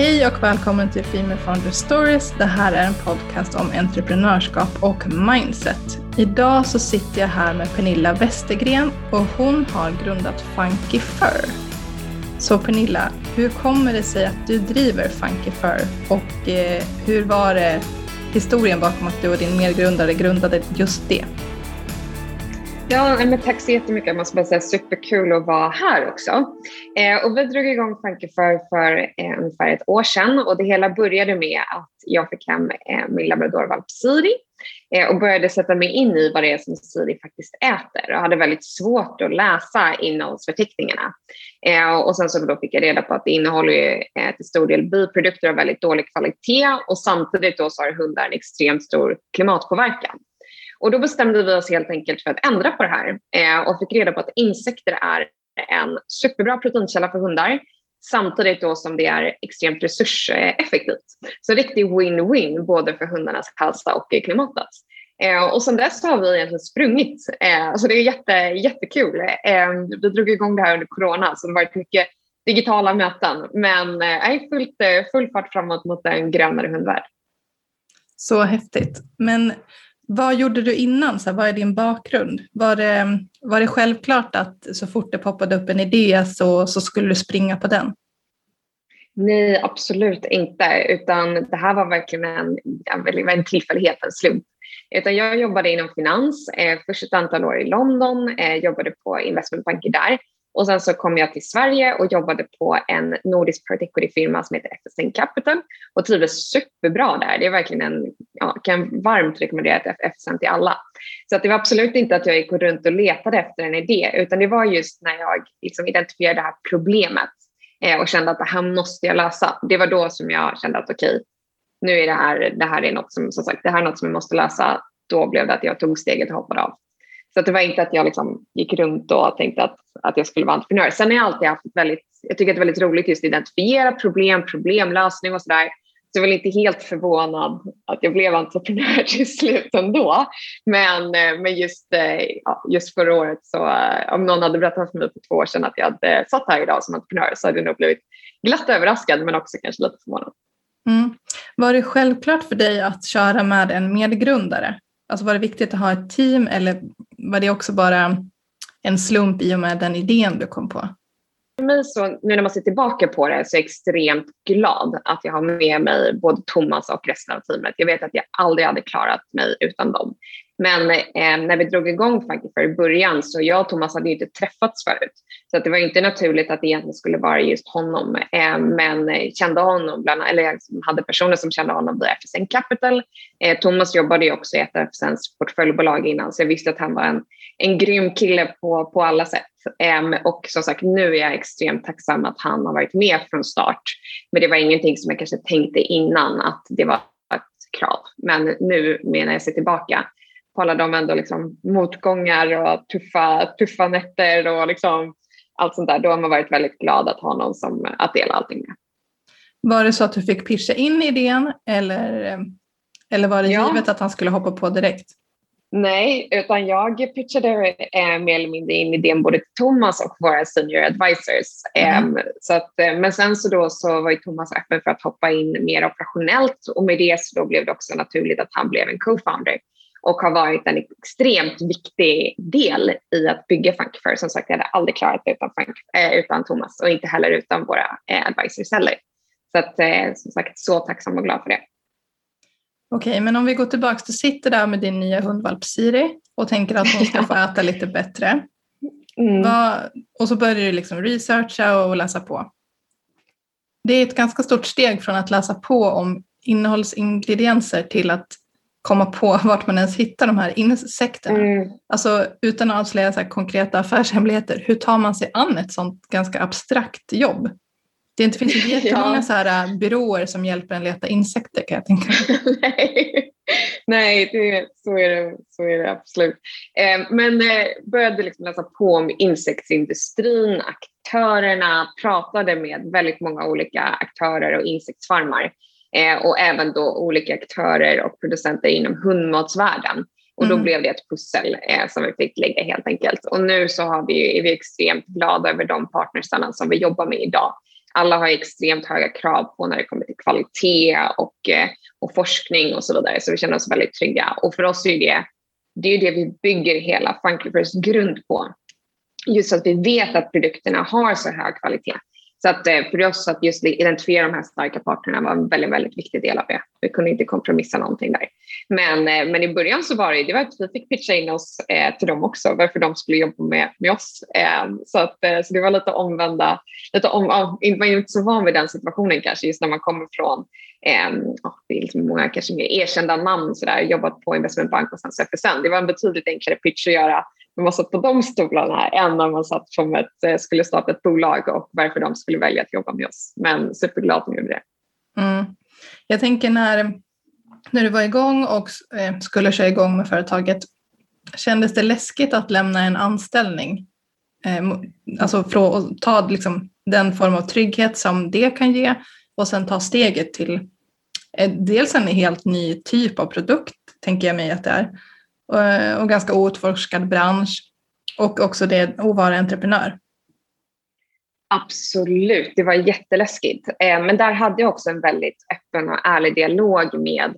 Hej och välkommen till Female Founder Stories. Det här är en podcast om entreprenörskap och mindset. Idag så sitter jag här med Pernilla Westergren och hon har grundat Funky Fur. Så Pernilla, hur kommer det sig att du driver Funky Fur och eh, hur var det historien bakom att du och din medgrundare grundade just det? Ja, men tack så jättemycket. Jag måste bara säga superkul att vara här också. Eh, och vi drog igång Funky för, för eh, ungefär ett år sedan och det hela började med att jag fick hem eh, min labradorvalp Siri eh, och började sätta mig in i vad det är som Siri faktiskt äter och hade väldigt svårt att läsa innehållsförteckningarna. Eh, och sen så då fick jag reda på att det innehåller ju, eh, till stor del biprodukter av väldigt dålig kvalitet och samtidigt då så har hundar en extremt stor klimatpåverkan. Och då bestämde vi oss helt enkelt för att ändra på det här eh, och fick reda på att insekter är en superbra proteinkälla för hundar samtidigt då som det är extremt resurseffektivt. Så riktig win-win både för hundarnas hälsa och klimatet. Eh, och sen dess har vi egentligen sprungit. Eh, så det är jätte, jättekul. Eh, vi drog igång det här under corona så det har varit mycket digitala möten men eh, fullt, eh, full fart framåt mot en grönare hundvärld. Så häftigt. Men vad gjorde du innan? Så här, vad är din bakgrund? Var det, var det självklart att så fort det poppade upp en idé så, så skulle du springa på den? Nej, absolut inte. Utan det här var verkligen en, en tillfällighet, en slump. Utan jag jobbade inom finans, eh, först ett antal år i London, eh, jobbade på investmentbanker där och sen så kom jag till Sverige och jobbade på en nordisk private equity-firma som heter FSN Capital och trivdes superbra där. Det är verkligen en, ja, kan varmt rekommendera FSN till alla. Så att det var absolut inte att jag gick runt och letade efter en idé, utan det var just när jag liksom identifierade det här problemet eh, och kände att det här måste jag lösa. Det var då som jag kände att okej, okay, nu är det här, det här är något som, som sagt, det här är något som jag måste lösa. Då blev det att jag tog steget och hoppade av. Så det var inte att jag liksom gick runt och tänkte att, att jag skulle vara entreprenör. Sen har jag alltid haft väldigt, jag tycker att det är väldigt roligt just att identifiera problem, problemlösning och sådär. Så jag är väl inte helt förvånad att jag blev entreprenör till slut ändå. Men, eh, men just, eh, just förra året, så, eh, om någon hade berättat för mig för två år sedan att jag hade satt här idag som entreprenör så hade jag nog blivit glatt överraskad men också kanske lite förvånad. Mm. Var det självklart för dig att köra med en medgrundare? Alltså var det viktigt att ha ett team eller var det också bara en slump i och med den idén du kom på? För mig så, nu när man ser tillbaka på det så är jag extremt glad att jag har med mig både Thomas och resten av teamet. Jag vet att jag aldrig hade klarat mig utan dem. Men eh, när vi drog igång för i början så jag och Thomas hade ju inte träffats förut. Så att det var inte naturligt att det egentligen skulle vara just honom. Eh, men eh, kände honom, bland, eller jag hade personer som kände honom via FSN Capital. Eh, Thomas jobbade ju också i ett av FSNs portföljbolag innan så jag visste att han var en, en grym kille på, på alla sätt. Ehm, och som sagt, nu är jag extremt tacksam att han har varit med från start. Men det var ingenting som jag kanske tänkte innan att det var ett krav. Men nu när jag ser tillbaka på alla de ändå liksom motgångar och tuffa, tuffa nätter och liksom allt sånt där, då har man varit väldigt glad att ha någon som, att dela allting med. Var det så att du fick pitcha in idén eller, eller var det ja. givet att han skulle hoppa på direkt? Nej, utan jag pitchade eh, mer eller mindre in idén både till Thomas och våra senior advisors. Mm. Eh, så att, eh, men sen så, då så var ju Thomas öppen för att hoppa in mer operationellt och med det så då blev det också naturligt att han blev en co-founder och har varit en extremt viktig del i att bygga Funkyfur. Som sagt, jag hade aldrig klarat det utan, Funk, eh, utan Thomas och inte heller utan våra eh, advisors heller. Så att, eh, som sagt, så tacksam och glad för det. Okej, men om vi går tillbaka, du sitter där med din nya hundvalp Siri och tänker att hon ska få äta lite bättre. Mm. Vad, och så börjar du liksom researcha och läsa på. Det är ett ganska stort steg från att läsa på om innehållsingredienser till att komma på vart man ens hittar de här insekterna. Mm. Alltså utan att avslöja så konkreta affärshemligheter, hur tar man sig an ett sånt ganska abstrakt jobb? Det inte finns inte jättemånga ja. så här äh, byråer som hjälper en leta insekter kan jag tänka mig. Nej, Nej det, så, är det, så är det absolut. Eh, men eh, började liksom läsa på om insektsindustrin, aktörerna, pratade med väldigt många olika aktörer och insektsfarmar eh, och även då olika aktörer och producenter inom hundmatsvärlden. Och då mm. blev det ett pussel eh, som vi fick lägga helt enkelt. Och nu så har vi, är vi extremt glada över de partnersarna som vi jobbar med idag. alla har extremt höga krav på när det kommer till kvalitet och, eh, och forskning och så vidare. Så vi känner oss väldigt trygga. Och för oss är det, det är det vi bygger hela Funkyverse grund på. Just att vi vet att produkterna har så hög kvalitet. Så att eh, för oss att just identifiera de här starka parterna var en väldigt, väldigt viktig del av det. Vi kunde inte kompromissa någonting där. Men, eh, men i början så var det, det var att vi fick pitcha in oss eh, till dem också, varför de skulle jobba med, med oss. Så, att, så det var lite omvända, lite om, man är inte så van vid den situationen kanske, just när man kommer från det är liksom många kanske mer erkända namn, så där, jobbat på investmentbank och sen FSN. Det var en betydligt enklare pitch att göra när man satt på de stolarna än när man satt som ett, eh, skulle starta ett bolag och varför de skulle välja att jobba med oss. Men superglad att de gjorde det. Mm. Jag tänker när, när du var igång och eh, skulle köra igång med företaget, kändes det läskigt att lämna en anställning? Eh, alltså för att ta liksom den form av trygghet som det kan ge och sen ta steget till dels en helt ny typ av produkt, tänker jag mig att det är, och ganska outforskad bransch och också det att vara entreprenör. Absolut, det var jätteläskigt. Eh, men där hade jag också en väldigt öppen och ärlig dialog med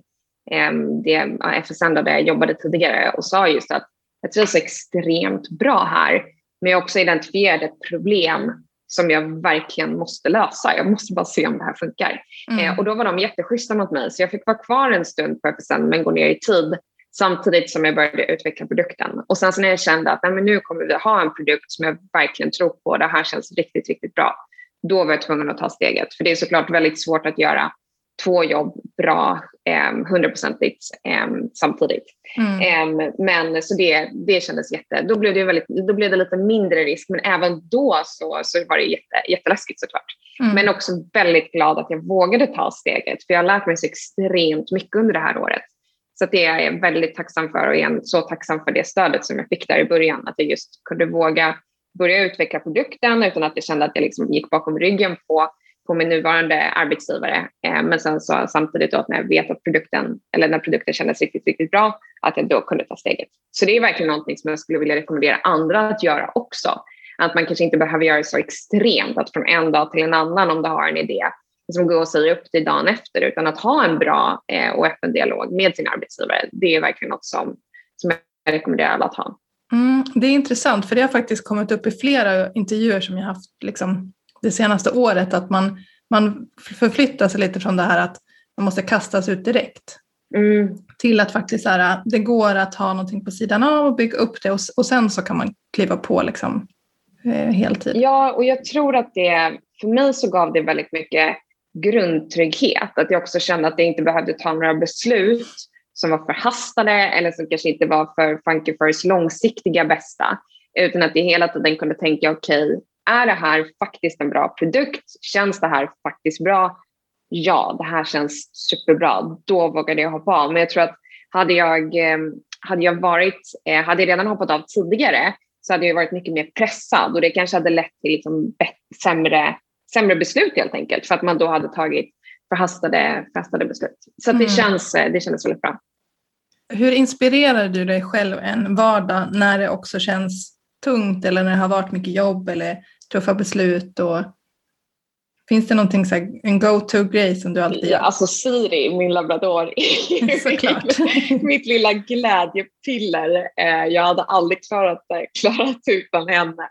ehm, det FSN där jag jobbade tidigare och sa just att jag trivs extremt bra här, men jag också identifierade ett problem som jag verkligen måste lösa. Jag måste bara se om det här funkar. Mm. Eh, och då var de jätteschyssta mot mig, så jag fick vara kvar en stund på FSN men gå ner i tid samtidigt som jag började utveckla produkten. Och sen så när jag kände att nej, men nu kommer vi ha en produkt som jag verkligen tror på, det här känns riktigt, riktigt bra. Då var jag tvungen att ta steget. För det är såklart väldigt svårt att göra två jobb bra ehm, hundraprocentigt eh, samtidigt. Mm. Eh, men så det, det kändes jätte, då blev det, väldigt, då blev det lite mindre risk, men även då så, så var det jätte, jätteläskigt såklart. Mm. Men också väldigt glad att jag vågade ta steget, för jag har lärt mig så extremt mycket under det här året. Så det är jag väldigt tacksam för och igen så tacksam för det stödet som jag fick där i början. Att jag just kunde våga börja utveckla produkten utan att jag kände att jag liksom gick bakom ryggen på, på min nuvarande arbetsgivare. Eh, men sen så samtidigt då att när jag vet att produkten, eller när produkten kändes riktigt, riktigt bra, att jag då kunde ta steget. Så det är verkligen någonting som jag skulle vilja rekommendera andra att göra också. Att man kanske inte behöver göra det så extremt, att från en dag till en annan om du har en idé, liksom gå och säga upp dig dagen efter utan att ha en bra eh, och öppen dialog med sin arbetsgivare. Det är verkligen något som, som jag rekommenderar alla att ha. Mm, det är intressant för det har faktiskt kommit upp i flera intervjuer som jag haft liksom, det senaste året att man, man förflyttar sig lite från det här att man måste kastas ut direkt. Mm. Till att faktiskt här, det går att ha någonting på sidan av och bygga upp det och, och sen så kan man kliva på liksom, eh, heltid. Ja, och jag tror att det, för mig så gav det väldigt mycket grundtrygghet. Att jag också kände att jag inte behövde ta några beslut som var förhastade eller som kanske inte var för Funky Furs långsiktiga bästa. Utan att jag hela tiden kunde tänka, okej, okay, är det här faktiskt en bra produkt? Känns det här faktiskt bra? Ja, det här känns superbra. Då vågade jag hoppa av. Men jag tror att hade jag, eh, hade jag varit, eh, hade jag redan hoppat av tidigare så hade jag varit mycket mer pressad och det kanske hade lett till liksom sämre sämre beslut helt enkelt för att man då hade tagit förhastade, förhastade beslut. Så mm. det, känns, det kändes väldigt bra. Hur inspirerar du dig själv en vardag när det också känns tungt eller när det har varit mycket jobb eller tuffa beslut och Finns det någonting så här, en go-to-grej som du alltid gör? Ja, alltså Siri, min labrador, Såklart. mitt lilla glädjepiller. Eh, jag hade aldrig klarat, klarat utan henne.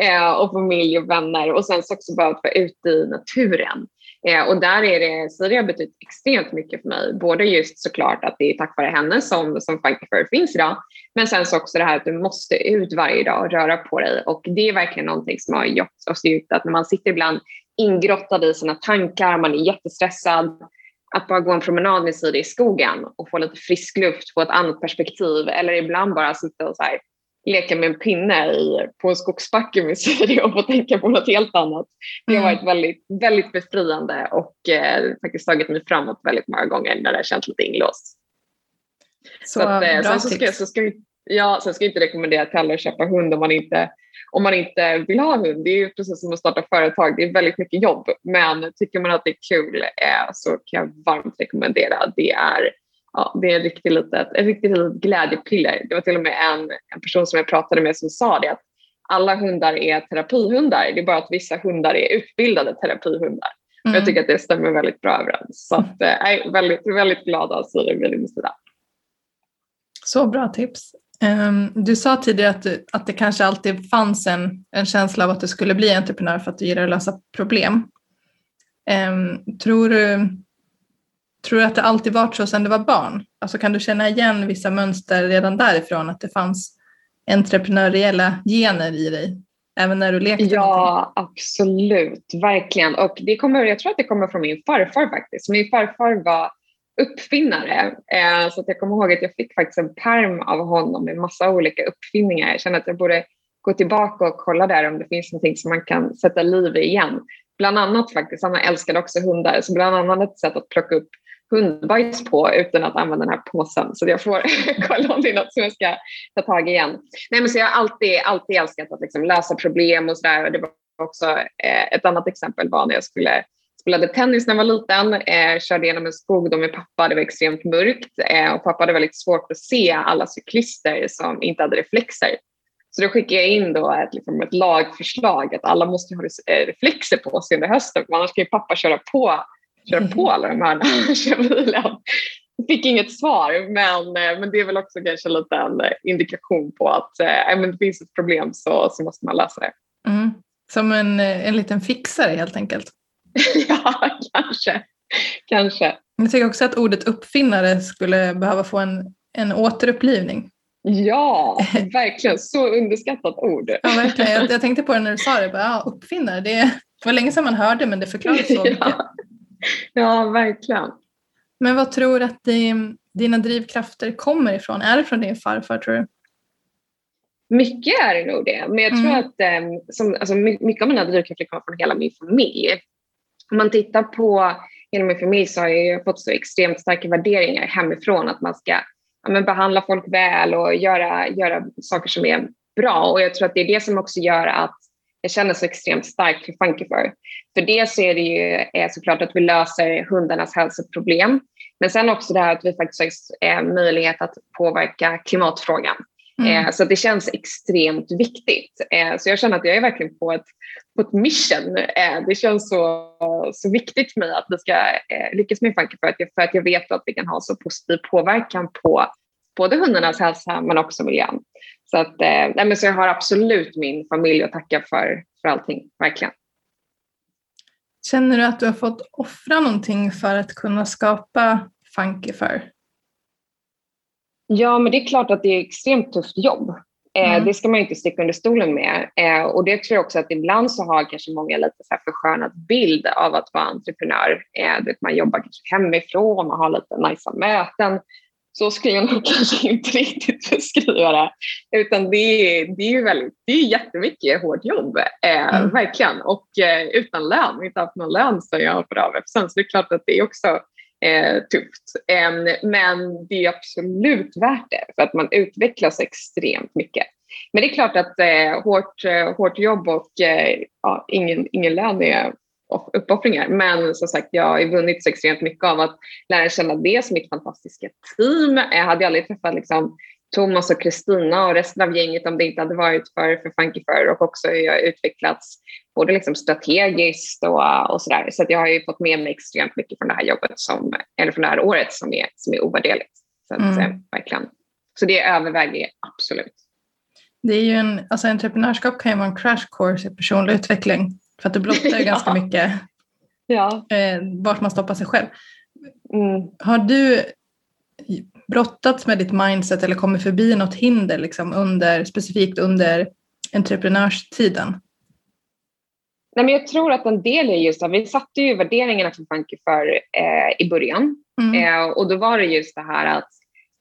Eh, och familj och vänner och sen så också bara att vara ute i naturen. Eh, och där är det, Siri har betytt extremt mycket för mig. Både just såklart att det är tack vare henne som, som Funky finns idag. Men sen så också det här att du måste ut varje dag och röra på dig. Och det är verkligen någonting som har gjort oss ut att när man sitter ibland ingrottad i sina tankar, man är jättestressad. Att bara gå en promenad med Siri i skogen och få lite frisk luft, få ett annat perspektiv eller ibland bara sitta och så här, leka med en pinne i, på en skogsbacke med Siri och få tänka på något helt annat. Det har mm. varit väldigt, väldigt befriande och eh, faktiskt tagit mig framåt väldigt många gånger när det har känts lite inlåst. Så, så att, eh, så ska, så ska, ja, sen ska jag inte rekommendera till alla att köpa hund om man inte om man inte vill ha hund. Det är ju precis som att starta företag, det är väldigt mycket jobb. Men tycker man att det är kul eh, så kan jag varmt rekommendera. Det är, ja, det är ett riktigt litet, ett riktigt litet glädjepiller. Det var till och med en, en person som jag pratade med som sa det att alla hundar är terapihundar. Det är bara att vissa hundar är utbildade terapihundar. Mm. Jag tycker att det stämmer väldigt bra överens. Så att, eh, jag är väldigt, väldigt glad att Siri vid din sida. Så bra tips. Um, du sa tidigare att, du, att det kanske alltid fanns en, en känsla av att du skulle bli entreprenör för att du gillar att lösa problem. Um, tror, du, tror du att det alltid varit så sedan du var barn? Alltså kan du känna igen vissa mönster redan därifrån, att det fanns entreprenöriella gener i dig? Även när du lekte? Ja, absolut. Verkligen. Och det kommer, jag tror att det kommer från min farfar faktiskt. Min farfar var uppfinnare. Eh, så att jag kommer ihåg att jag fick faktiskt en perm av honom med massa olika uppfinningar. Jag känner att jag borde gå tillbaka och kolla där om det finns någonting som man kan sätta liv i igen. Bland annat faktiskt, han älskade också hundar, så bland annat ett sätt att plocka upp hundbajs på utan att använda den här påsen. Så jag får kolla om det är något som jag ska ta tag i igen. Nej, men så jag har alltid, alltid älskat att liksom lösa problem och sådär. Det var också eh, ett annat exempel var när jag skulle spelade tennis när jag var liten, eh, körde genom en skog då med pappa, det var extremt mörkt eh, och pappa hade väldigt svårt att se alla cyklister som inte hade reflexer. Så då skickade jag in då ett, liksom ett lagförslag att alla måste ha eh, reflexer på sig under hösten, för annars kan ju pappa köra på, köra på alla de här när fick inget svar, men, eh, men det är väl också kanske lite en indikation på att äh, men det finns ett problem så, så måste man lösa det. Mm. Som en, en liten fixare helt enkelt. ja, kanske. kanske. Jag tycker också att ordet uppfinnare skulle behöva få en, en återupplivning. Ja, verkligen. Så underskattat ord. Ja, verkligen. Jag, jag tänkte på det när du sa det. Bara, ja, uppfinnare, det var länge sedan man hörde men det förklaras så mycket. ja. ja, verkligen. Men vad tror du att det, dina drivkrafter kommer ifrån? Är det från din farfar tror du? Mycket är det nog det, men jag tror mm. att um, som, alltså, mycket av mina drivkrafter kommer från hela min familj om man tittar på hela min familj så har jag fått så extremt starka värderingar hemifrån att man ska ja, men behandla folk väl och göra, göra saker som är bra. Och jag tror att det är det som också gör att jag känner så extremt starkt för Funkifer. För dels är det ju är såklart att vi löser hundarnas hälsoproblem, men sen också det här att vi faktiskt har eh, möjlighet att påverka klimatfrågan. Mm. Eh, så det känns extremt viktigt. Eh, så jag känner att jag är verkligen på ett, på ett mission. Eh, det känns så, så viktigt för mig att vi ska lyckas med Funky för att, jag, för att jag vet att vi kan ha så positiv påverkan på både hundarnas hälsa men också miljön. Så, att, nej, men så jag har absolut min familj att tacka för, för allting, verkligen. Känner du att du har fått offra någonting för att kunna skapa Funky för? Ja, men det är klart att det är extremt tufft jobb. Eh, mm. Det ska man inte sticka under stolen med. Eh, och det tror jag också att ibland så har kanske många lite så här förskönad bild av att vara entreprenör. Eh, man jobbar kanske hemifrån, man har lite najsa möten. Så skulle jag nog kanske inte riktigt beskriva det. Utan det är, det är ju väldigt, det är jättemycket hårt jobb, mm. verkligen. Och utan lön, inte haft någon lön så jag har av sen. Så det är klart att det är också eh, tufft. Eh, men det är absolut värt det för att man utvecklas extremt mycket. Men det är klart att eh, hårt, eh, hårt jobb och eh, ja, ingen, ingen lön är uppoffringar. Men som sagt, jag har vunnit så extremt mycket av att lära känna det som mitt fantastiska team. Jag hade aldrig träffat liksom, Thomas och Kristina och resten av gänget om det inte hade varit för, för Funky Fur och också hur jag utvecklats både liksom strategiskt och, och sådär. Så att jag har ju fått med mig extremt mycket från det här jobbet, som, eller från det här året som är, som är ovärderligt. Så, att, mm. Eh, verkligen. så det överväger jag absolut. Det är ju en, alltså entreprenörskap kan ju vara en crash course i personlig utveckling för att du blottar ja. ganska mycket ja. eh, vart man stoppar sig själv. Mm. Har du brottats med ditt mindset eller kommit förbi något hinder liksom under, specifikt under entreprenörstiden? Nej, men jag tror att en del är just att vi satte ju värderingarna för Funky för eh, i början mm. eh, och då var det just det här att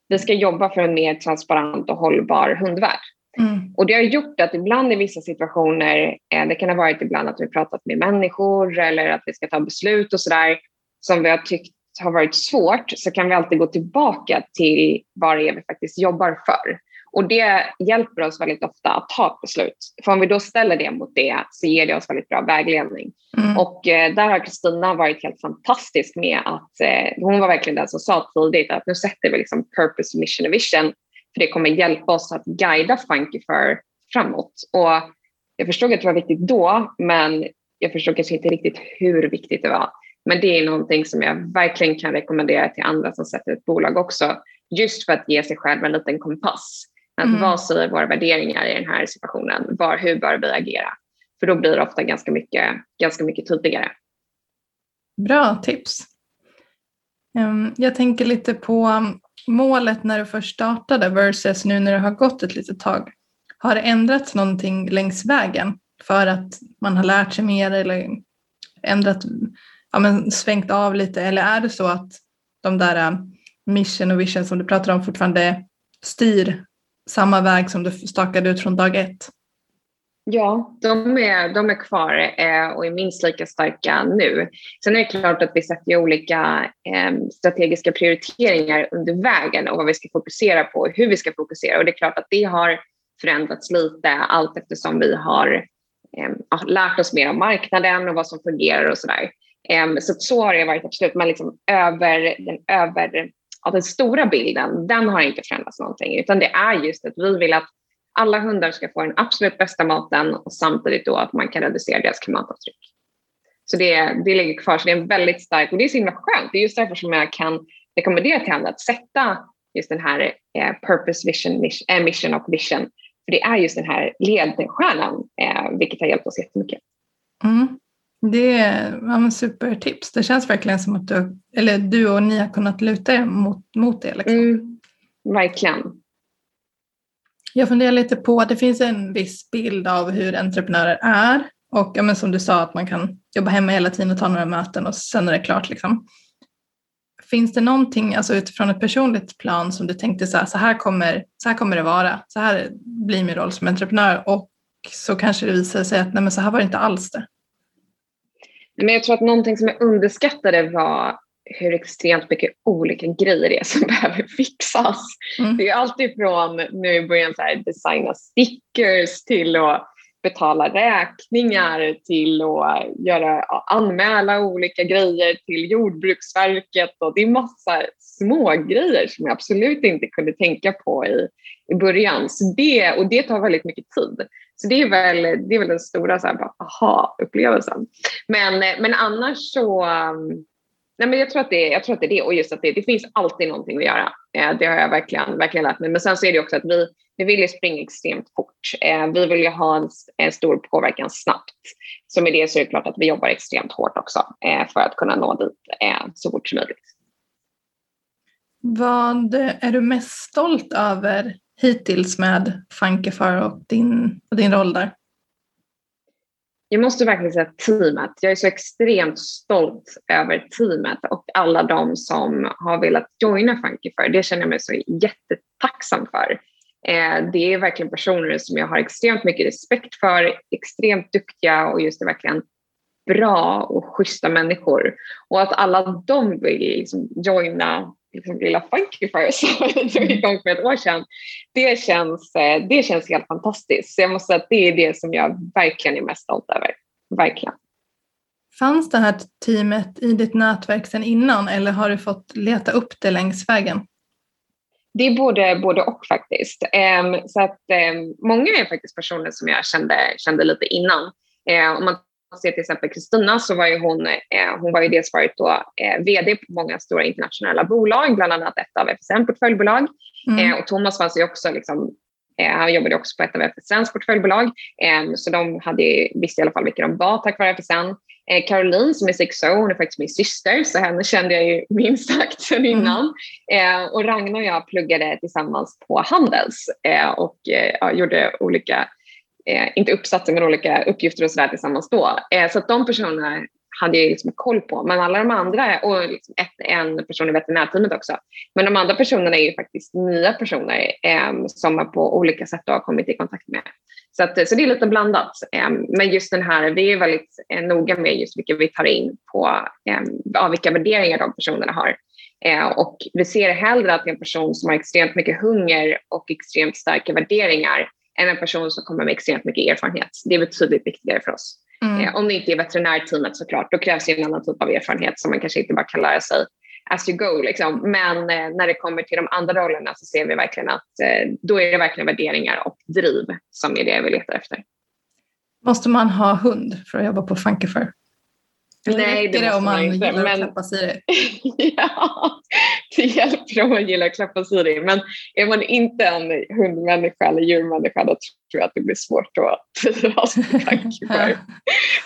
vi ska jobba för en mer transparent och hållbar hundvärld. Mm. Och det har gjort att ibland i vissa situationer, eh, det kan ha varit ibland att vi pratat med människor eller att vi ska ta beslut och sådär som vi har tyckt har varit svårt så kan vi alltid gå tillbaka till vad det är vi faktiskt jobbar för. Och det hjälper oss väldigt ofta att ta ett beslut. För om vi då ställer det mot det så ger det oss väldigt bra vägledning. Mm. Och eh, där har Kristina varit helt fantastisk med att eh, hon var verkligen den som sa tidigt att nu sätter vi liksom purpose, mission och vision. För det kommer hjälpa oss att guida Funky för framåt. Och jag förstod att det var viktigt då, men jag förstod kanske inte riktigt hur viktigt det var. Men det är någonting som jag verkligen kan rekommendera till andra som sätter ett bolag också. Just för att ge sig själv en liten kompass. Att mm. Vad säger våra värderingar i den här situationen? Var, hur bör vi agera? För då blir det ofta ganska mycket, ganska mycket tydligare. Bra tips. Ehm, jag tänker lite på målet när du först startade versus nu när det har gått ett litet tag. Har det ändrats någonting längs vägen för att man har lärt sig mer eller ändrat, ja, men svängt av lite? Eller är det så att de där äh, mission och vision som du pratar om fortfarande styr samma väg som du stakade ut från dag ett? Ja, de är, de är kvar äh, och är minst lika starka nu. Sen är det klart att vi sätter olika ähm, strategiska prioriteringar under vägen och vad vi ska fokusera på och hur vi ska fokusera. Och det är klart att det har förändrats lite allt eftersom vi har ähm, lärt oss mer om marknaden och vad som fungerar och sådär. Så så har det varit absolut, men liksom över den, över, ja, den stora bilden, den har inte förändrats någonting, utan det är just att vi vill att alla hundar ska få den absolut bästa maten och samtidigt då att man kan reducera deras klimatavtryck. Så det, det ligger kvar, så det är en väldigt stark, och det är så himla skönt. Det är just därför som jag kan rekommendera till andra att sätta just den här eh, purpose, vision, mission, eh, mission och vision. För det är just den här ledstjärnan, eh, vilket har hjälpt oss jättemycket. Mm. Det är ja, supertips. Det känns verkligen som att du, eller du och ni har kunnat luta er mot, mot det. Liksom. Mm, verkligen. Jag funderar lite på, det finns en viss bild av hur entreprenörer är och ja, men som du sa att man kan jobba hemma hela tiden och ta några möten och sen är det klart. Liksom. Finns det någonting alltså utifrån ett personligt plan som du tänkte så här, så här, kommer, så här kommer det vara, så här blir min roll som entreprenör och så kanske det visar sig att nej, men så här var det inte alls det. Men jag tror att någonting som jag underskattade var hur extremt mycket olika grejer det är som behöver fixas. Mm. Det är alltid från nu i början så här, designa stickers till att betala räkningar till att göra, anmäla olika grejer till Jordbruksverket och det är massa små grejer som jag absolut inte kunde tänka på i, i början. Så det, och det tar väldigt mycket tid. Så det är väl, det är väl den stora aha-upplevelsen. Men, men annars så um, Nej, men jag, tror att det, jag tror att det är det och just att det, det finns alltid någonting att göra. Eh, det har jag verkligen, verkligen lärt mig. Men sen så är det också att vi, vi vill ju springa extremt fort. Eh, vi vill ju ha en, en, stor påverkan snabbt. Så med det så är det klart att vi jobbar extremt hårt också eh, för att kunna nå dit eh, så fort som möjligt. Vad är du mest stolt över hittills med Funkifar och din, och din roll där? jag måste verkligen säga teamet. Jag är så extremt stolt över teamet och alla de som har velat joina Funkyfar. Det känner jag mig så jättetacksam för. Eh, det är verkligen personer som jag har extremt mycket respekt för, extremt duktiga och just det verkligen bra och schyssta människor. Och att alla de vill liksom joina liksom lilla Funkyfire som drog igång för ett år sedan. Det känns, eh, det känns helt fantastiskt. Så jag måste säga att det är det som jag verkligen är mest stolt över. Verkligen. Fanns det här teamet i ditt nätverk sedan innan eller har du fått leta upp det längs vägen? Det är både, både och faktiskt. Um, så att, um, många är faktiskt personer som jag kände, kände lite innan. Uh, om man ser till exempel Kristina så var ju hon, eh, hon var ju dels varit då, eh, VD på många stora internationella bolag, bland annat ett av FSN portföljbolag. Mm. Eh, och Thomas fanns ju också liksom, eh, han jobbade också på ett av FSNs portföljbolag, eh, så de hade, visste i alla fall vilka de var tack vare FSN. Eh, Caroline som är CXO, hon är faktiskt min syster, så henne kände jag ju minst sagt sedan mm. innan. Mm. och Ragnar och jag pluggade tillsammans på Handels och ja, gjorde olika eh, inte uppsatser men olika uppgifter och sådär tillsammans då. Eh, så att de personerna hade jag liksom koll på. Men alla de andra, och liksom ett, en person i veterinärteamet också. Men de andra personerna är ju faktiskt nya personer eh, som man på olika sätt har kommit i kontakt med. Så, att, så det är lite blandat. Eh, men just den här, vi är väldigt eh, noga med just vilka vi tar in på, eh, vilka värderingar de personerna har. Eh, och vi ser hellre att det är en person som har extremt mycket hunger och extremt starka värderingar än en person som kommer med extremt mycket erfarenhet. Det är betydligt viktigare för oss. Mm. Eh, om det inte är veterinärteamet såklart, då krävs det en annan typ av erfarenhet som man kanske inte bara kan lära sig as you go. Liksom. Men eh, när det kommer till de andra rollerna så ser vi verkligen att eh, då är det verkligen värderingar och driv som är det vi letar efter. Måste man ha hund för att jobba på Funkifer? Eller Nej, det, det om man, man inte, gillar men... att klappa Siri? ja, det hjälper om man gillar att klappa Siri. Men är man inte en hundmänniska eller djurmänniska då tror jag att det blir svårt att på Funkifer.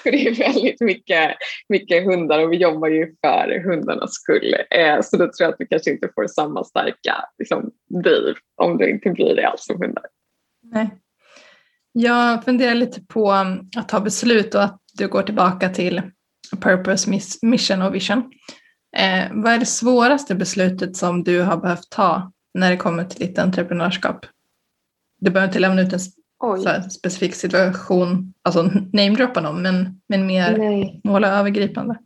för det är väldigt mycket, mycket hundar och vi jobbar ju för hundarnas skull. Eh, så då tror jag att du kanske inte får samma starka liksom, driv om du inte bryr dig alls om hundar. Nej. Jag funderar lite på att ta beslut och att du går tillbaka till purpose, mission och vision. Eh, vad är det svåraste beslutet som du har behövt ta när det kommer till ditt entreprenörskap? Du behöver inte lämna ut en specifik situation, alltså namedroppa någon, men, men mer Nej. måla övergripande.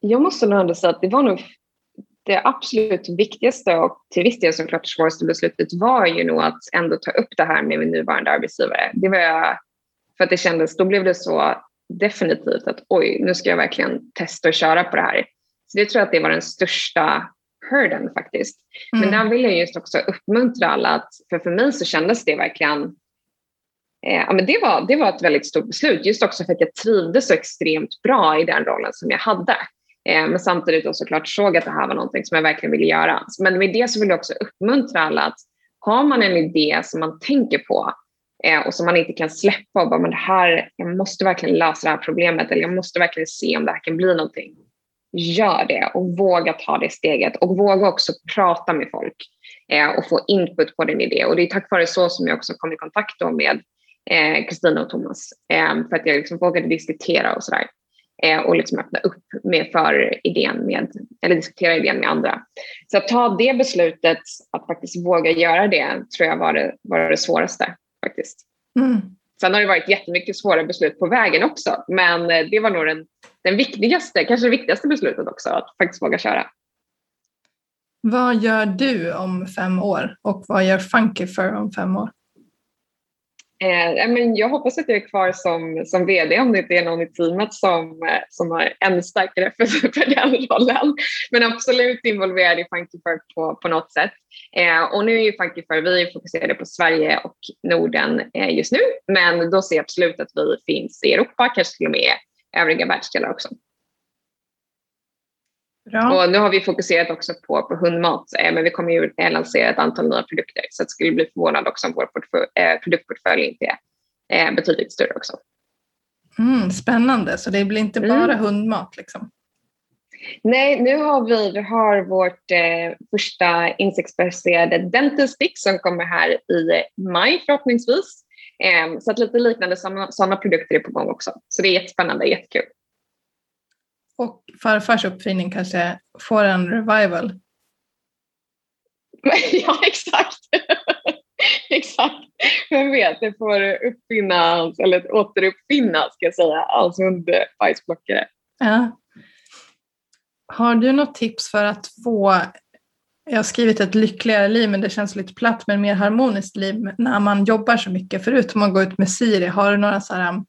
Jag måste nog ändå säga att det var nog det absolut viktigaste och till viss del såklart svåraste beslutet var ju nog att ändå ta upp det här med min nuvarande arbetsgivare. Det var för att det kändes, då blev det så definitivt att oj, nu ska jag verkligen testa och köra på det här. Så det tror jag att det var den största hurden faktiskt. Mm. Men där vill jag just också uppmuntra alla att, för för mig så kändes det verkligen eh, ja, men det, var, det var ett väldigt stort beslut, just också för att jag trivdes så extremt bra i den rollen som jag hade. Eh, men samtidigt då såklart såg att det här var någonting som jag verkligen ville göra. Men med det så vill jag också uppmuntra alla att har man en idé som man tänker på eh, och som man inte kan släppa och bara, men det här, jag måste verkligen lösa det här problemet eller jag måste verkligen se om det här kan bli någonting. Gör det och våga ta det steget och våga också prata med folk eh, och få input på din idé. Och det är tack vare så som jag också kom i kontakt med eh, Kristina och Thomas eh, för att jag liksom vågade diskutera och sådär eh, och liksom öppna upp med för idén med, eller diskutera idén med andra. Så att ta det beslutet, att faktiskt våga göra det, tror jag var det, var det svåraste faktiskt. Mm. Sen har det varit jättemycket svåra beslut på vägen också, men eh, det var nog den, den viktigaste, kanske det viktigaste beslutet också, att faktiskt våga köra. Vad gör du om fem år och vad gör Funky för om fem år? Eh, men jag hoppas att jag är kvar som, som vd om det inte är någon i teamet som, eh, som har ännu starkare för, för den rollen. Men absolut involverad i Funkyfur på, på något sätt. Eh, och nu är ju Funkyfur, vi är fokuserade på Sverige och Norden eh, just nu, men då ser jag absolut att vi finns i Europa, kanske till och med övriga världsdelar också. Bra. Och nu har vi fokuserat också på, på hundmat, eh, men vi kommer ju lansera ett antal nya produkter så jag skulle bli förvånad också om vår eh, produktportfölj inte är eh, betydligt större också. Mm, spännande, så det blir inte bara mm. hundmat? Liksom. Nej, nu har vi, vi har vårt eh, första insektsbaserade dental stick som kommer här i maj förhoppningsvis. Eh, så att lite liknande sådana produkter är på gång också. Så det är jättespännande, jättekul. Och farfars uppfinning kanske får en revival. ja, exakt. exakt. Vem vet, det får uppfinnas, eller återuppfinnas ska jag säga, alltså hundbajsplockare. Ja. Har du något tips för att få, jag har skrivit ett lyckligare liv men det känns lite platt, men mer harmoniskt liv när man jobbar så mycket, förutom att gå ut med Siri, har du några så här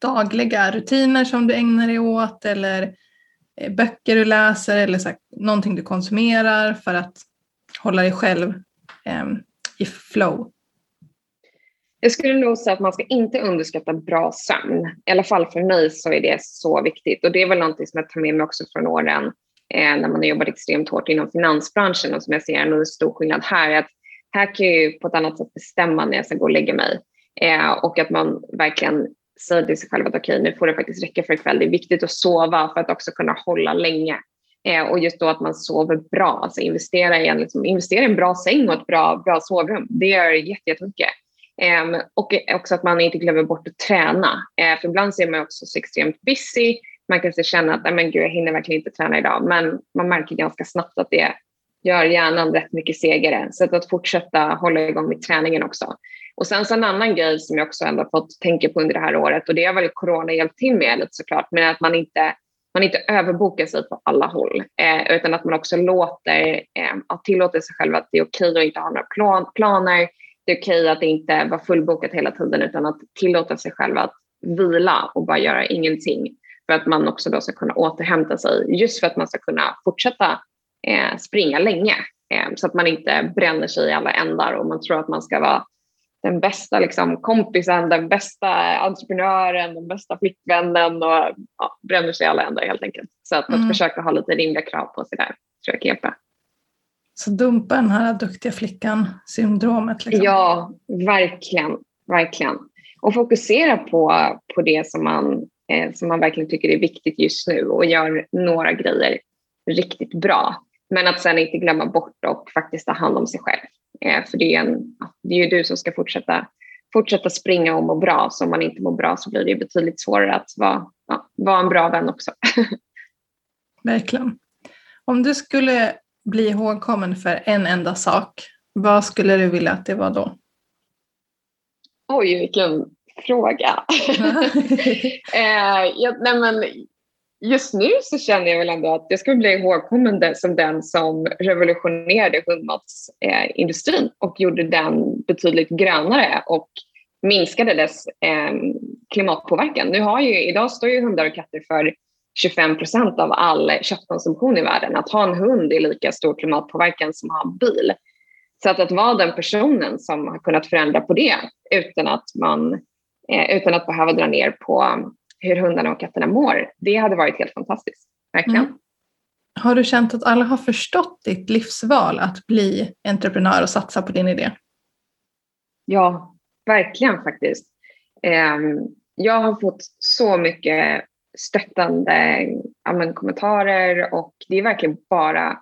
dagliga rutiner som du ägnar dig åt eller eh, böcker du läser eller så här, någonting du konsumerar för att hålla dig själv eh, i flow? Jag skulle nog säga att man ska inte underskatta bra sömn. I alla fall för mig så är det så viktigt och det är väl någonting som jag tar med mig också från åren eh, när man har jobbat extremt hårt inom finansbranschen och som jag ser en stor skillnad här. Att här kan jag ju på ett annat sätt bestämma när jag ska gå och lägga mig eh, och att man verkligen säger till sig själv att okej, okay, nu får det faktiskt räcka för ikväll. Det är viktigt att sova för att också kunna hålla länge. Eh, och just då att man sover bra, alltså investera i en, liksom, investera i en bra säng och ett bra, bra sovrum. Det gör jättemycket. Eh, och också att man inte glömmer bort att träna. Eh, för ibland ser man också så extremt busy. Man kan känna att men gud, jag hinner verkligen inte träna idag. Men man märker ganska snabbt att det gör hjärnan rätt mycket segare. Så att, att fortsätta hålla igång med träningen också. Och sen så en annan grej som jag också ändå fått tänka på under det här året och det har väl corona hjälpt till med lite såklart, men att man inte, man inte överbokar sig på alla håll eh, utan att man också låter, eh, att tillåter sig själv att det är okej att inte ha några plan, planer. Det är okej att inte vara fullbokat hela tiden utan att tillåta sig själv att vila och bara göra ingenting. för att man också då ska kunna återhämta sig, just för att man ska kunna fortsätta eh, springa länge. Eh, så att man inte bränner sig i alla ändar och man tror att man ska vara den bästa liksom, kompisen, den bästa entreprenören, den bästa flickvännen och ja, bränner sig i alla ändar helt enkelt. Så att, mm. att försöka ha lite rimliga krav på sig där tror jag kan hjälpa. Så dumpa den här duktiga flickan-syndromet? Liksom. Ja, verkligen. verkligen. Och fokusera på, på det som man, eh, som man verkligen tycker är viktigt just nu och gör några grejer riktigt bra. Men att sen inte glömma bort och faktiskt ta hand om sig själv. Eh, för det är, en, det är ju du som ska fortsätta, fortsätta springa och må bra. Så om man inte mår bra så blir det betydligt svårare att vara, ja, vara en bra vän också. Verkligen. Om du skulle bli ihågkommen för en enda sak, vad skulle du vilja att det var då? Oj, vilken fråga. eh, ja, nej men, just nu så känner jag väl ändå att jag ska bli ihågkommen som den som revolutionerade hundmatsindustrin eh, och gjorde den betydligt grönare och minskade dess eh, klimatpåverkan. Nu har ju, idag står ju hundar och katter för 25 procent av all köttkonsumtion i världen. Att ha en hund är lika stor klimatpåverkan som att ha en bil. Så att, att vara den personen som har kunnat förändra på det utan att, man, eh, utan att behöva dra ner på hur hundarna och katterna mår, det hade varit helt fantastiskt. Verkligen. Mm. Har du känt att alla har förstått ditt livsval att bli entreprenör och satsa på din idé? Ja, verkligen faktiskt. Ehm, jag har fått så mycket stöttande kommentarer och det är verkligen bara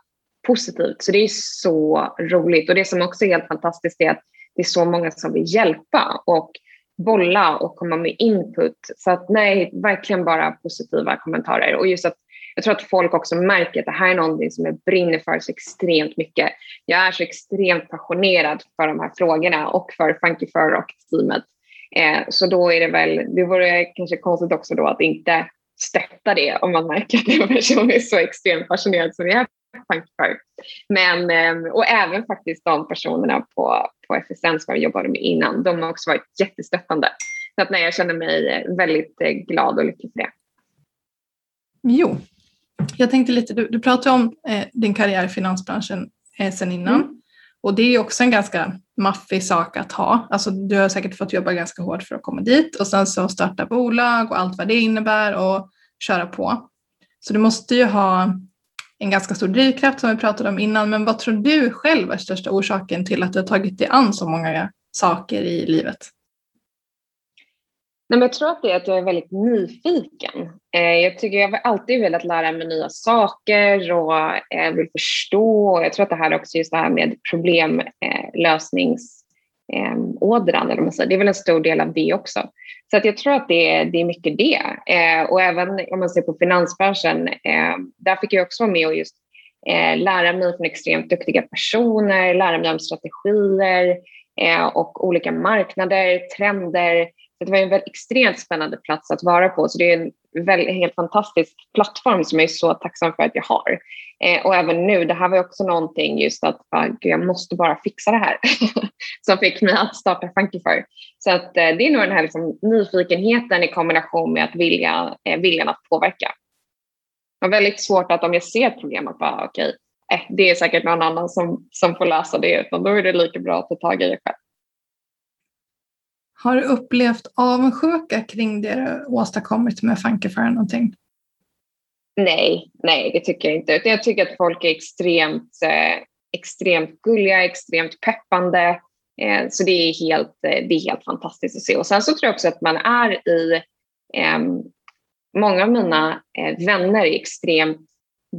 positivt. Så det är så roligt. Och det som också är helt fantastiskt är att det är så många som vill hjälpa och bolla och komma med input. Så att nej, verkligen bara positiva kommentarer. Och just att jag tror att folk också märker att det här är någonting som jag brinner för så extremt mycket. Jag är så extremt passionerad för de här frågorna och för Funky Fur och teamet. Eh, så då är det väl, det vore kanske konstigt också då att inte stötta det om man märker att en person är så extremt passionerad som jag är för. Men, ehm, och även faktiskt de personerna på, på FSN som jag jobbade med innan, de har också varit jättestöttande. Så att nej, jag känner mig väldigt eh, glad och lycklig för det. Jo, jag tänkte lite, du, du pratade om eh, din karriär i finansbranschen eh, sen innan. Mm. Och det är också en ganska maffig sak att ha. Alltså, du har säkert fått jobba ganska hårt för att komma dit och sen så starta bolag och allt vad det innebär och köra på. Så du måste ju ha en ganska stor drivkraft som vi pratade om innan. Men vad tror du själv är största orsaken till att du har tagit dig an så många saker i livet? Nej, men jag tror att det är att jag är väldigt nyfiken. Eh, jag, tycker jag har alltid velat lära mig nya saker och eh, vill förstå. Jag tror att det här också just det här med problemlösnings Ehm, ådran. eller man säger, det är väl en stor del av det också. Så att jag tror att det är, det är mycket det. Eh, och även om man ser på finansbranschen, eh, där fick jag också vara med och just eh, lära mig från extremt duktiga personer, lära mig om strategier eh, och olika marknader, trender det var en extremt spännande plats att vara på. Så det är en väldigt, helt fantastisk plattform som jag är så tacksam för att jag har. Eh, och även nu, det här var också någonting just att ah, jag måste bara fixa det här som fick mig att starta Funkyfur. Så att, eh, det är nog den här liksom, nyfikenheten i kombination med att vilja, eh, viljan att påverka. Det var väldigt svårt att om jag ser ett problem att bara okej, okay, eh, det är säkert någon annan som, som får lösa det, utan då är det lika bra att ta tag i det själv. Har du upplevt avundsjuka kring det du åstadkommit med Funkify någonting? Nej, nej, det tycker jag inte. Jag tycker att folk är extremt, eh, extremt gulliga, extremt peppande. Eh, så det är, helt, eh, det är helt fantastiskt att se. Och sen så tror jag också att man är i... Eh, många av mina vänner är extremt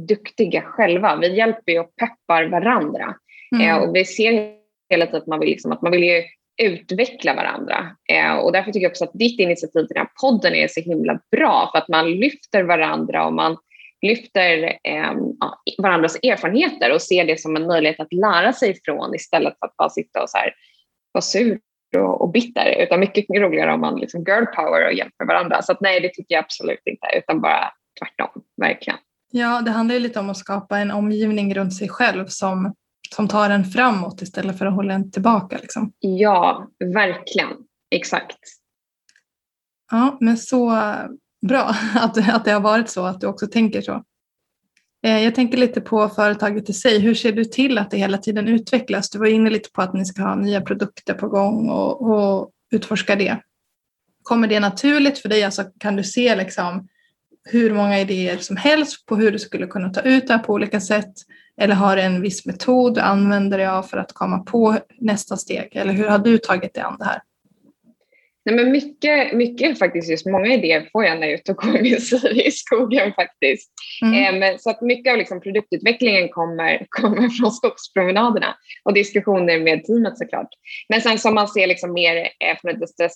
duktiga själva. Vi hjälper och peppar varandra. Mm. Och vi ser hela tiden att man vill, liksom, att man vill ju utveckla varandra. Eh, och därför tycker jag också att ditt initiativ till den här podden är så himla bra för att man lyfter varandra och man lyfter eh, varandras erfarenheter och ser det som en möjlighet att lära sig ifrån istället för att bara sitta och så här, vara sur och, och bitter. Utan mycket roligare om man liksom girl power och hjälper varandra. Så att, nej, det tycker jag absolut inte, utan bara tvärtom, verkligen. Ja, det handlar ju lite om att skapa en omgivning runt sig själv som som tar en framåt istället för att hålla en tillbaka. Liksom. Ja, verkligen. Exakt. Ja, men så bra att, att det har varit så, att du också tänker så. Eh, jag tänker lite på företaget i sig. Hur ser du till att det hela tiden utvecklas? Du var inne lite på att ni ska ha nya produkter på gång och, och utforska det. Kommer det naturligt för dig? Alltså kan du se liksom hur många idéer som helst på hur du skulle kunna ta ut det här på olika sätt? Eller har du en viss metod du använder dig av för att komma på nästa steg? Eller hur har du tagit dig an det här? Nej, men mycket, mycket faktiskt, just många idéer får jag när jag är ute och går i skogen faktiskt. Mm. Eh, så att mycket av liksom, produktutvecklingen kommer, kommer från skogspromenaderna och diskussioner med teamet såklart. Men sen som man ser liksom mer eh, från det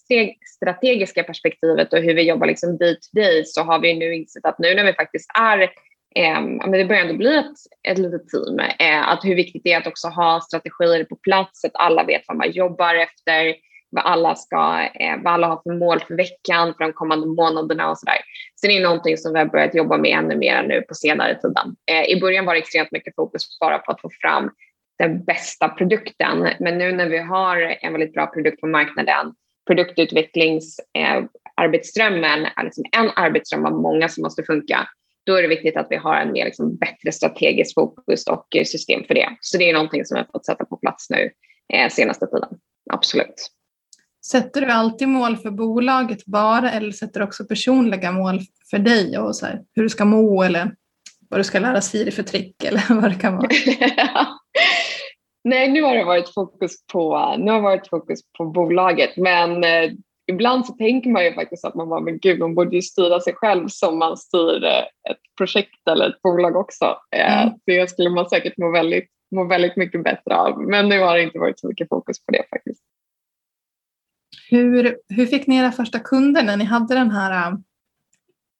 strategiska perspektivet och hur vi jobbar liksom day to day så har vi nu insett att nu när vi faktiskt är eh, men det börjar ändå bli ett, ett litet team. Eh, att hur viktigt det är att också ha strategier på plats, att alla vet vad man jobbar efter, vad alla, ska, eh, vad alla har för mål för veckan, för de kommande månaderna och sådär. Så det är någonting som vi har börjat jobba med ännu mer nu på senare tiden. Eh, I början var det extremt mycket fokus bara på att få fram den bästa produkten, men nu när vi har en väldigt bra produkt på marknaden, produktutvecklingsarbetsströmmen ehm, eh, är liksom en arbetsström av många som måste funka, då är det viktigt att vi har en mer liksom, bättre strategisk fokus och system för det. Så det är någonting som har fått sätta på plats nu eh, senaste tiden. Absolut. Sätter du alltid mål för bolaget bara eller sätter du också personliga mål för dig och så här, hur du ska må eller vad du ska lära Siri för trick eller vad det kan vara? Nej, nu har det varit fokus på, nu har varit fokus på bolaget men eh, ibland så tänker man ju faktiskt att man bara, men gud, man borde ju styra sig själv som man styr eh, ett projekt eller ett bolag också. Eh, mm. Det skulle man säkert må väldigt, må väldigt mycket bättre av. Men nu har det inte varit så mycket fokus på det faktiskt. Hur, hur fick ni era första kunder när ni hade den här uh,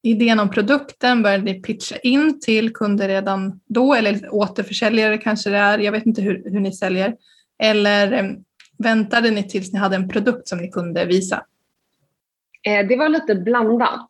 idén om produkten? Började ni pitcha in till kunder redan då eller återförsäljare kanske det är? Jag vet inte hur, hur ni säljer. Eller väntade ni tills ni hade en produkt som ni kunde visa? Eh, det var lite blandat.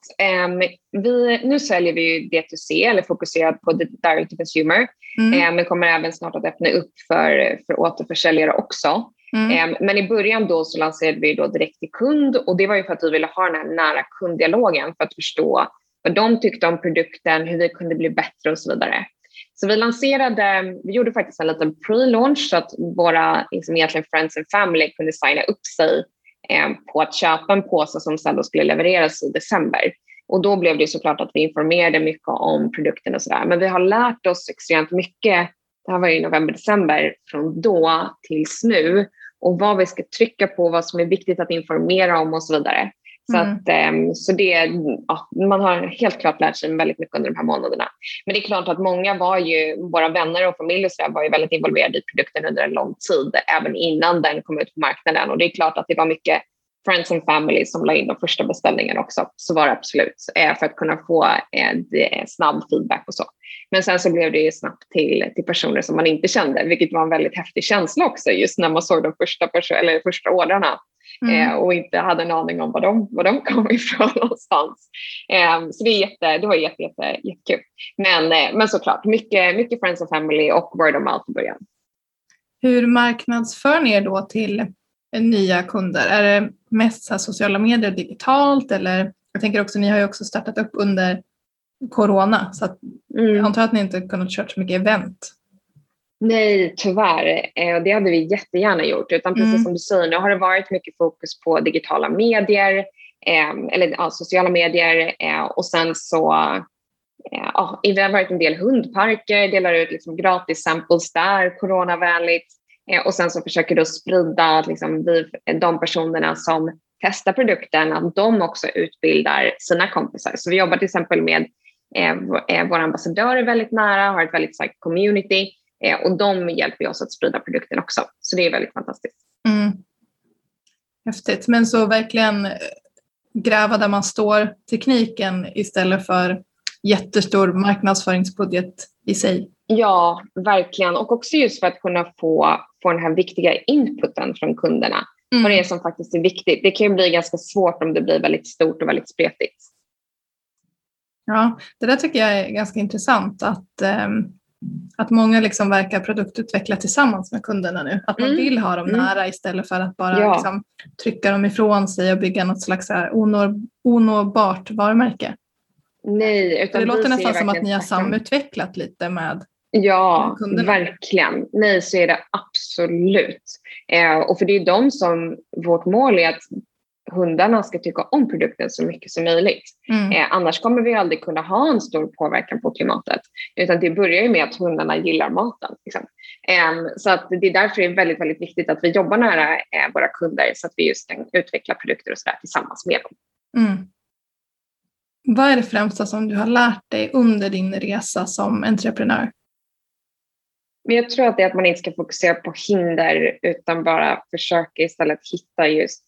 Vi, nu säljer vi D2C, eller fokuserat på direct to consumer, mm. Men kommer även snart att öppna upp för, för återförsäljare också. Mm. Men i början då så lanserade vi då direkt till kund och det var ju för att vi ville ha den här nära kunddialogen för att förstå vad de tyckte om produkten, hur vi kunde bli bättre och så vidare. Så vi lanserade, vi gjorde faktiskt en liten pre-launch så att våra liksom egentligen friends and family kunde signa upp sig Eh, på att köpa en påse som sen då skulle levereras i december. Och då blev det såklart att vi informerade mycket om produkten och sådär. Men vi har lärt oss extremt mycket, det här var i november, december, från då tills nu och vad vi ska trycka på, vad som är viktigt att informera om och så vidare. Så, mm. att, ehm, så det, ja, man har helt klart lärt sig väldigt mycket under de här månaderna. Men det är klart att många var ju, våra vänner och familj och så där, var ju väldigt involverade i produkten under en lång tid, även innan den kom ut på marknaden. Och det är klart att det var mycket friends and family som la in de första beställningarna också. Så var det absolut, eh, för att kunna få eh, snabb feedback och så. Men sen så blev det ju snabbt till, till personer som man inte kände, vilket var en väldigt häftig känsla också, just när man såg de första, eller första ordrarna mm. eh, och inte hade en aning om var de, var de kom ifrån någonstans. Eh, så det, är jätte, det var jätte, jätte, jättekul. Men, eh, men såklart, mycket, mycket friends and family och word of mouth i början. Hur marknadsför ni er då till nya kunder? Är det mest sociala medier digitalt eller jag tänker också, ni har ju också startat upp under corona så att mm. jag antar att ni inte kunnat köra så mycket event. Nej, tyvärr. Eh, det hade vi jättegärna gjort. Utan precis mm. som du säger, nu har det varit mycket fokus på digitala medier, eh, eller ja, sociala medier eh, och sen så ja, det har varit en del hundparker, delar ut liksom gratis samples där, coronavänligt. Och sen så försöker du sprida liksom, vi, de personerna som testar produkten, att de också utbildar sina kompisar. Så vi jobbar till exempel med eh, våra ambassadörer väldigt nära, har ett väldigt starkt community eh, och de hjälper oss att sprida produkten också. Så det är väldigt fantastiskt. Mm. Häftigt, men så verkligen eh, gräva där man står tekniken istället för jättestor marknadsföringsbudget i sig. Ja, verkligen. Och också just för att kunna få, få den här viktiga inputen från kunderna. Mm. Vad det är som faktiskt är viktigt. Det kan ju bli ganska svårt om det blir väldigt stort och väldigt spretigt. Ja, det där tycker jag är ganska intressant att, um, att många liksom verkar produktutveckla tillsammans med kunderna nu. Att man mm. vill ha dem mm. nära istället för att bara ja. liksom, trycka dem ifrån sig och bygga något slags här onår, onåbart varumärke. Nej, utan det låter nästan som att ni har samutvecklat lite med Ja, kunderna. verkligen. Nej, så är det absolut. Eh, och för det är de som, vårt mål är att hundarna ska tycka om produkten så mycket som möjligt. Mm. Eh, annars kommer vi aldrig kunna ha en stor påverkan på klimatet. Utan det börjar ju med att hundarna gillar maten. Liksom. Eh, så att det är därför det är väldigt, väldigt viktigt att vi jobbar nära eh, våra kunder så att vi just kan utveckla produkter och sådär tillsammans med dem. Mm. Vad är det främsta som du har lärt dig under din resa som entreprenör? Men jag tror att det är att man inte ska fokusera på hinder utan bara försöka istället hitta just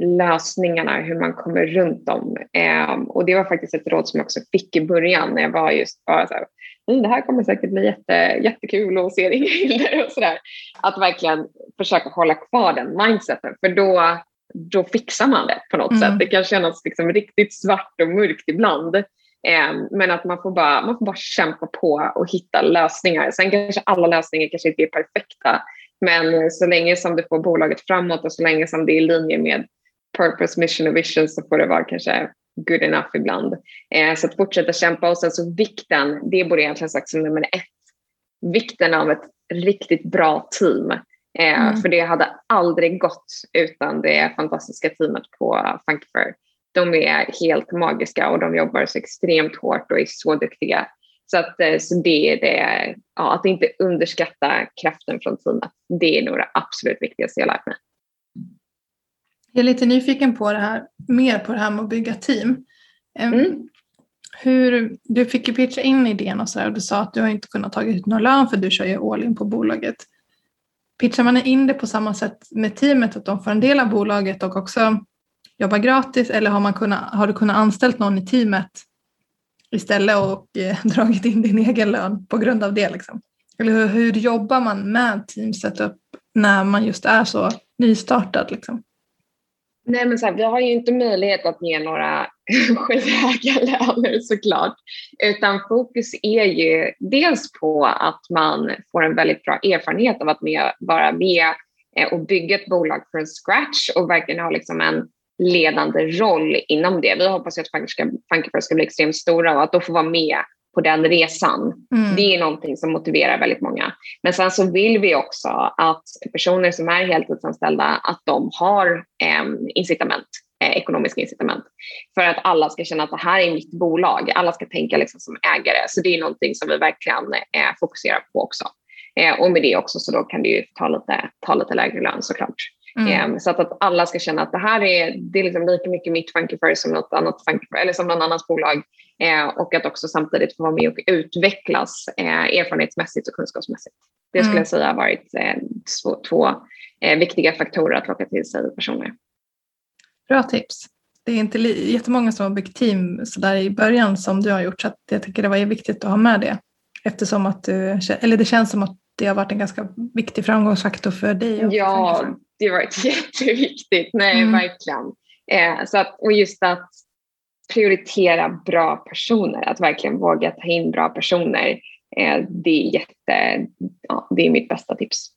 lösningarna, hur man kommer runt dem. Um, och det var faktiskt ett råd som jag också fick i början när jag var just bara så här, mm, det här kommer säkert bli jätte, jättekul och hinder och sådär. Att verkligen försöka hålla kvar den mindseten för då, då fixar man det på något mm. sätt. Det kan kännas liksom riktigt svart och mörkt ibland. Um, men att man får, bara, man får bara kämpa på och hitta lösningar. Sen kanske alla lösningar kanske inte är perfekta. Men så länge som du får bolaget framåt och så länge som det är i linje med purpose, mission och vision så får det vara kanske good enough ibland. Eh, så att fortsätta kämpa och sen så vikten, det borde jag egentligen sagt som nummer ett, vikten av ett riktigt bra team. Eh, mm. För det hade aldrig gått utan det fantastiska teamet på Funkyfur. De är helt magiska och de jobbar så extremt hårt och är så duktiga. Så, att, eh, så det är det, ja, att inte underskatta kraften från teamet. Det är nog det absolut viktigaste jag lärt mig. Jag är lite nyfiken på det här, mer på det här med att bygga team. Mm. Hur, du fick ju pitcha in idén och så där, och du sa att du har inte kunnat ta ut någon lön för du kör ju all in på bolaget. Pitchar man in det på samma sätt med teamet, att de får en del av bolaget och också jobbar gratis eller har, man kunnat, har du kunnat anställt någon i teamet istället och eh, dragit in din egen lön på grund av det? Liksom? Eller hur, hur jobbar man med team setup när man just är så nystartad? Liksom? Nej, men så här, vi har ju inte möjlighet att ge några skyhöga löner såklart, utan fokus är ju dels på att man får en väldigt bra erfarenhet av att med, vara med eh, och bygga ett bolag från scratch och verkligen ha liksom en ledande roll inom det. Vi hoppas att Funkyfur ska bli extremt stora och att då få vara med på den resan. Mm. Det är någonting som motiverar väldigt många. Men sen så vill vi också att personer som är heltidsanställda, att de har eh, incitament, eh, ekonomiska incitament. För att alla ska känna att det här är mitt bolag. Alla ska tänka liksom som ägare. Så det är någonting som vi verkligen eh, fokuserar på också. Eh, och med det också så då kan det ju ta lite, ta lite lägre lön såklart. Mm. Ehm, så att, att alla ska känna att det här är, det är liksom lika mycket mitt Funkyfur som något annat Funkyfur, eller som någon annans bolag. Eh, och att också samtidigt få vara med och utvecklas eh, erfarenhetsmässigt och kunskapsmässigt. Det skulle mm. jag säga har varit eh, två, två eh, viktiga faktorer att locka till sig personer. Bra tips. Det är inte jättemånga som har byggt team så där i början som du har gjort så jag tycker det var viktigt att ha med det. Eftersom att du, eller det känns som att det har varit en ganska viktig framgångsfaktor för dig. Ja, det har varit jätteviktigt. Nej, mm. verkligen. Eh, så att, och just att prioritera bra personer, att verkligen våga ta in bra personer. Eh, det, är jätte, ja, det är mitt bästa tips.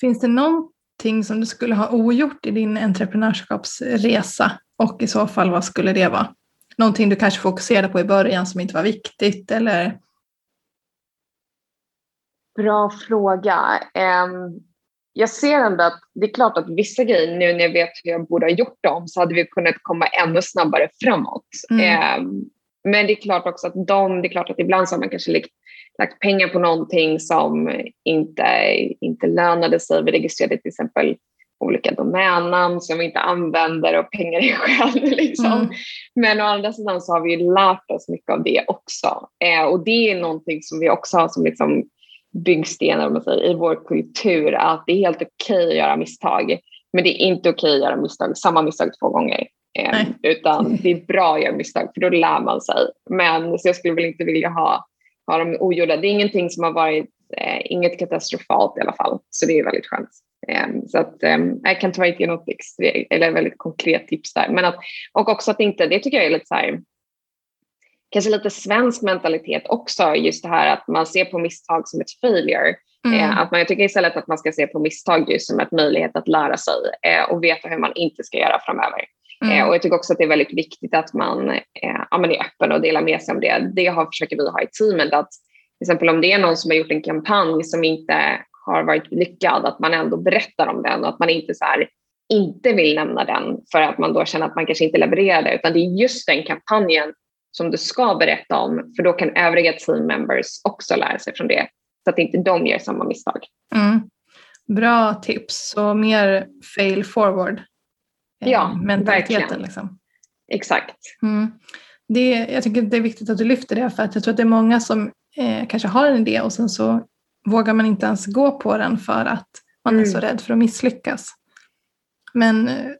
Finns det någonting som du skulle ha ogjort i din entreprenörskapsresa och i så fall vad skulle det vara? Någonting du kanske fokuserade på i början som inte var viktigt eller? Bra fråga. Um, jag ser ändå att det är klart att vissa grejer, nu när jag vet hur jag borde ha gjort dem, så hade vi kunnat komma ännu snabbare framåt. Mm. Eh, men det är klart också att de, det är klart att ibland så har man kanske lagt, lagt pengar på någonting som inte, inte lönade sig. Vi registrerade till exempel olika domännamn som vi inte använder och pengar är själv. Liksom. Mm. Men å andra sidan så har vi lärt oss mycket av det också. Eh, och det är någonting som vi också har som liksom byggstenar om man säger, i vår kultur att det är helt okej okay att göra misstag. Men det är inte okej okay att göra misstag, samma misstag två gånger. Eh, utan det är bra att göra misstag för då lär man sig. Men så jag skulle väl inte vilja ha, ha dem ogjorda. Det är ingenting som har varit, eh, inget katastrofalt i alla fall. Så det är väldigt skönt. Eh, så att, jag kan tyvärr inte ge något extra, eller väldigt konkret tips där. Men att, och också att inte, det tycker jag är lite så här, kanske lite svensk mentalitet också, just det här att man ser på misstag som ett failure. Mm. Eh, att man, jag tycker istället att man ska se på misstag just som en möjlighet att lära sig eh, och veta hur man inte ska göra framöver. Mm. Eh, och jag tycker också att det är väldigt viktigt att man, ja, man är öppen och delar med sig om det. Det har, försöker vi ha i teamet. Att, till exempel om det är någon som har gjort en kampanj som inte har varit lyckad, att man ändå berättar om den och att man inte så här, inte vill nämna den för att man då känner att man kanske inte levererar det, utan det är just den kampanjen som du ska berätta om, för då kan övriga team members också lära sig från det, så att inte de gör samma misstag. Mm. Bra tips, så mer fail forward. Eh, ja, verkligen. Liksom. Exakt. Mm. Det, jag tycker det är viktigt att du lyfter det, för att jag tror att det är många som eh, kanske har en idé och sen så vågar man inte ens gå på den för att man mm. är så mm. rädd för att misslyckas. Men eh,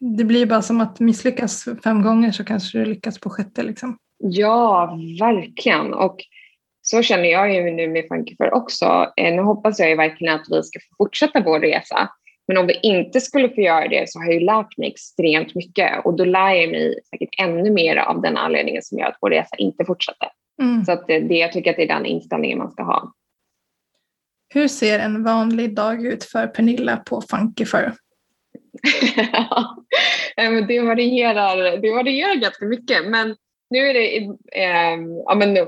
det blir bara som att misslyckas fem gånger så kanske du lyckas på sjätte. Liksom. Ja, verkligen. Och så känner jag ju nu med Funkyfair också. Eh, nu hoppas jag ju verkligen att vi ska få fortsätta vår resa. Men om vi inte skulle få göra det så har jag ju lärt mig extremt mycket och då lär jag mig säkert ännu mer av den anledningen som gör att vår resa inte fortsätter. Mm. Så att det, jag tycker att det är den inställningen man ska ha. Hur ser en vanlig dag ut för Pernilla på Funkyfair? det, varierar, det varierar ganska mycket men nu är det eh, ja, men,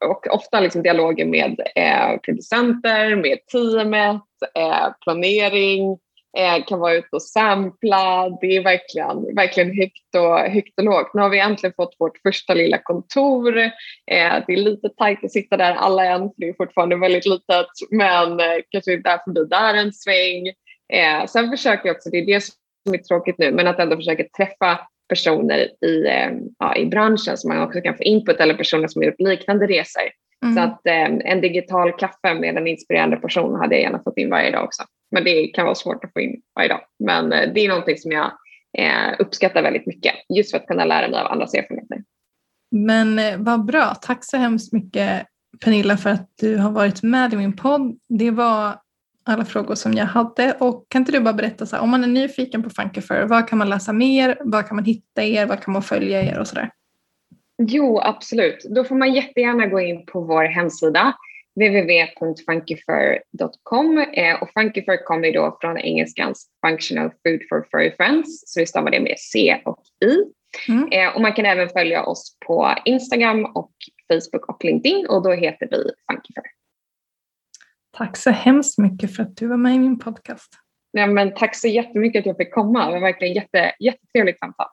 och ofta liksom dialoger med eh, producenter, med teamet, eh, planering, eh, kan vara ute och sampla. Det är verkligen, verkligen högt, och, högt och lågt. Nu har vi äntligen fått vårt första lilla kontor. Eh, det är lite tajt att sitta där alla än, för det är fortfarande väldigt litet, men eh, kanske där förbi där en sväng. Eh, sen försöker jag också, det är det som är tråkigt nu, men att ändå försöka träffa personer i, eh, ja, i branschen som man också kan få input eller personer som har gjort liknande resor. Mm. Så att eh, en digital kaffe med en inspirerande person hade jag gärna fått in varje dag också. Men det kan vara svårt att få in varje dag. Men eh, det är någonting som jag eh, uppskattar väldigt mycket just för att kunna lära mig av andras erfarenheter. Men eh, vad bra. Tack så hemskt mycket Pernilla för att du har varit med i min podd. Det var alla frågor som jag hade. Och kan inte du bara berätta, så här, om man är nyfiken på Funkyfair, vad kan man läsa mer? Var kan man hitta er? Var kan man följa er och sådär? Jo, absolut. Då får man jättegärna gå in på vår hemsida www.funkyfur.com eh, och Funkyfur kommer då från engelskans Functional Food for Furry Friends, så vi stavar det med C och I. Mm. Eh, och man kan även följa oss på Instagram och Facebook och LinkedIn och då heter vi Funkyfur. Tack så hemskt mycket för att du var med i min podcast. Ja, men tack så jättemycket att jag fick komma. Det var verkligen jätte, jättetrevligt samtal.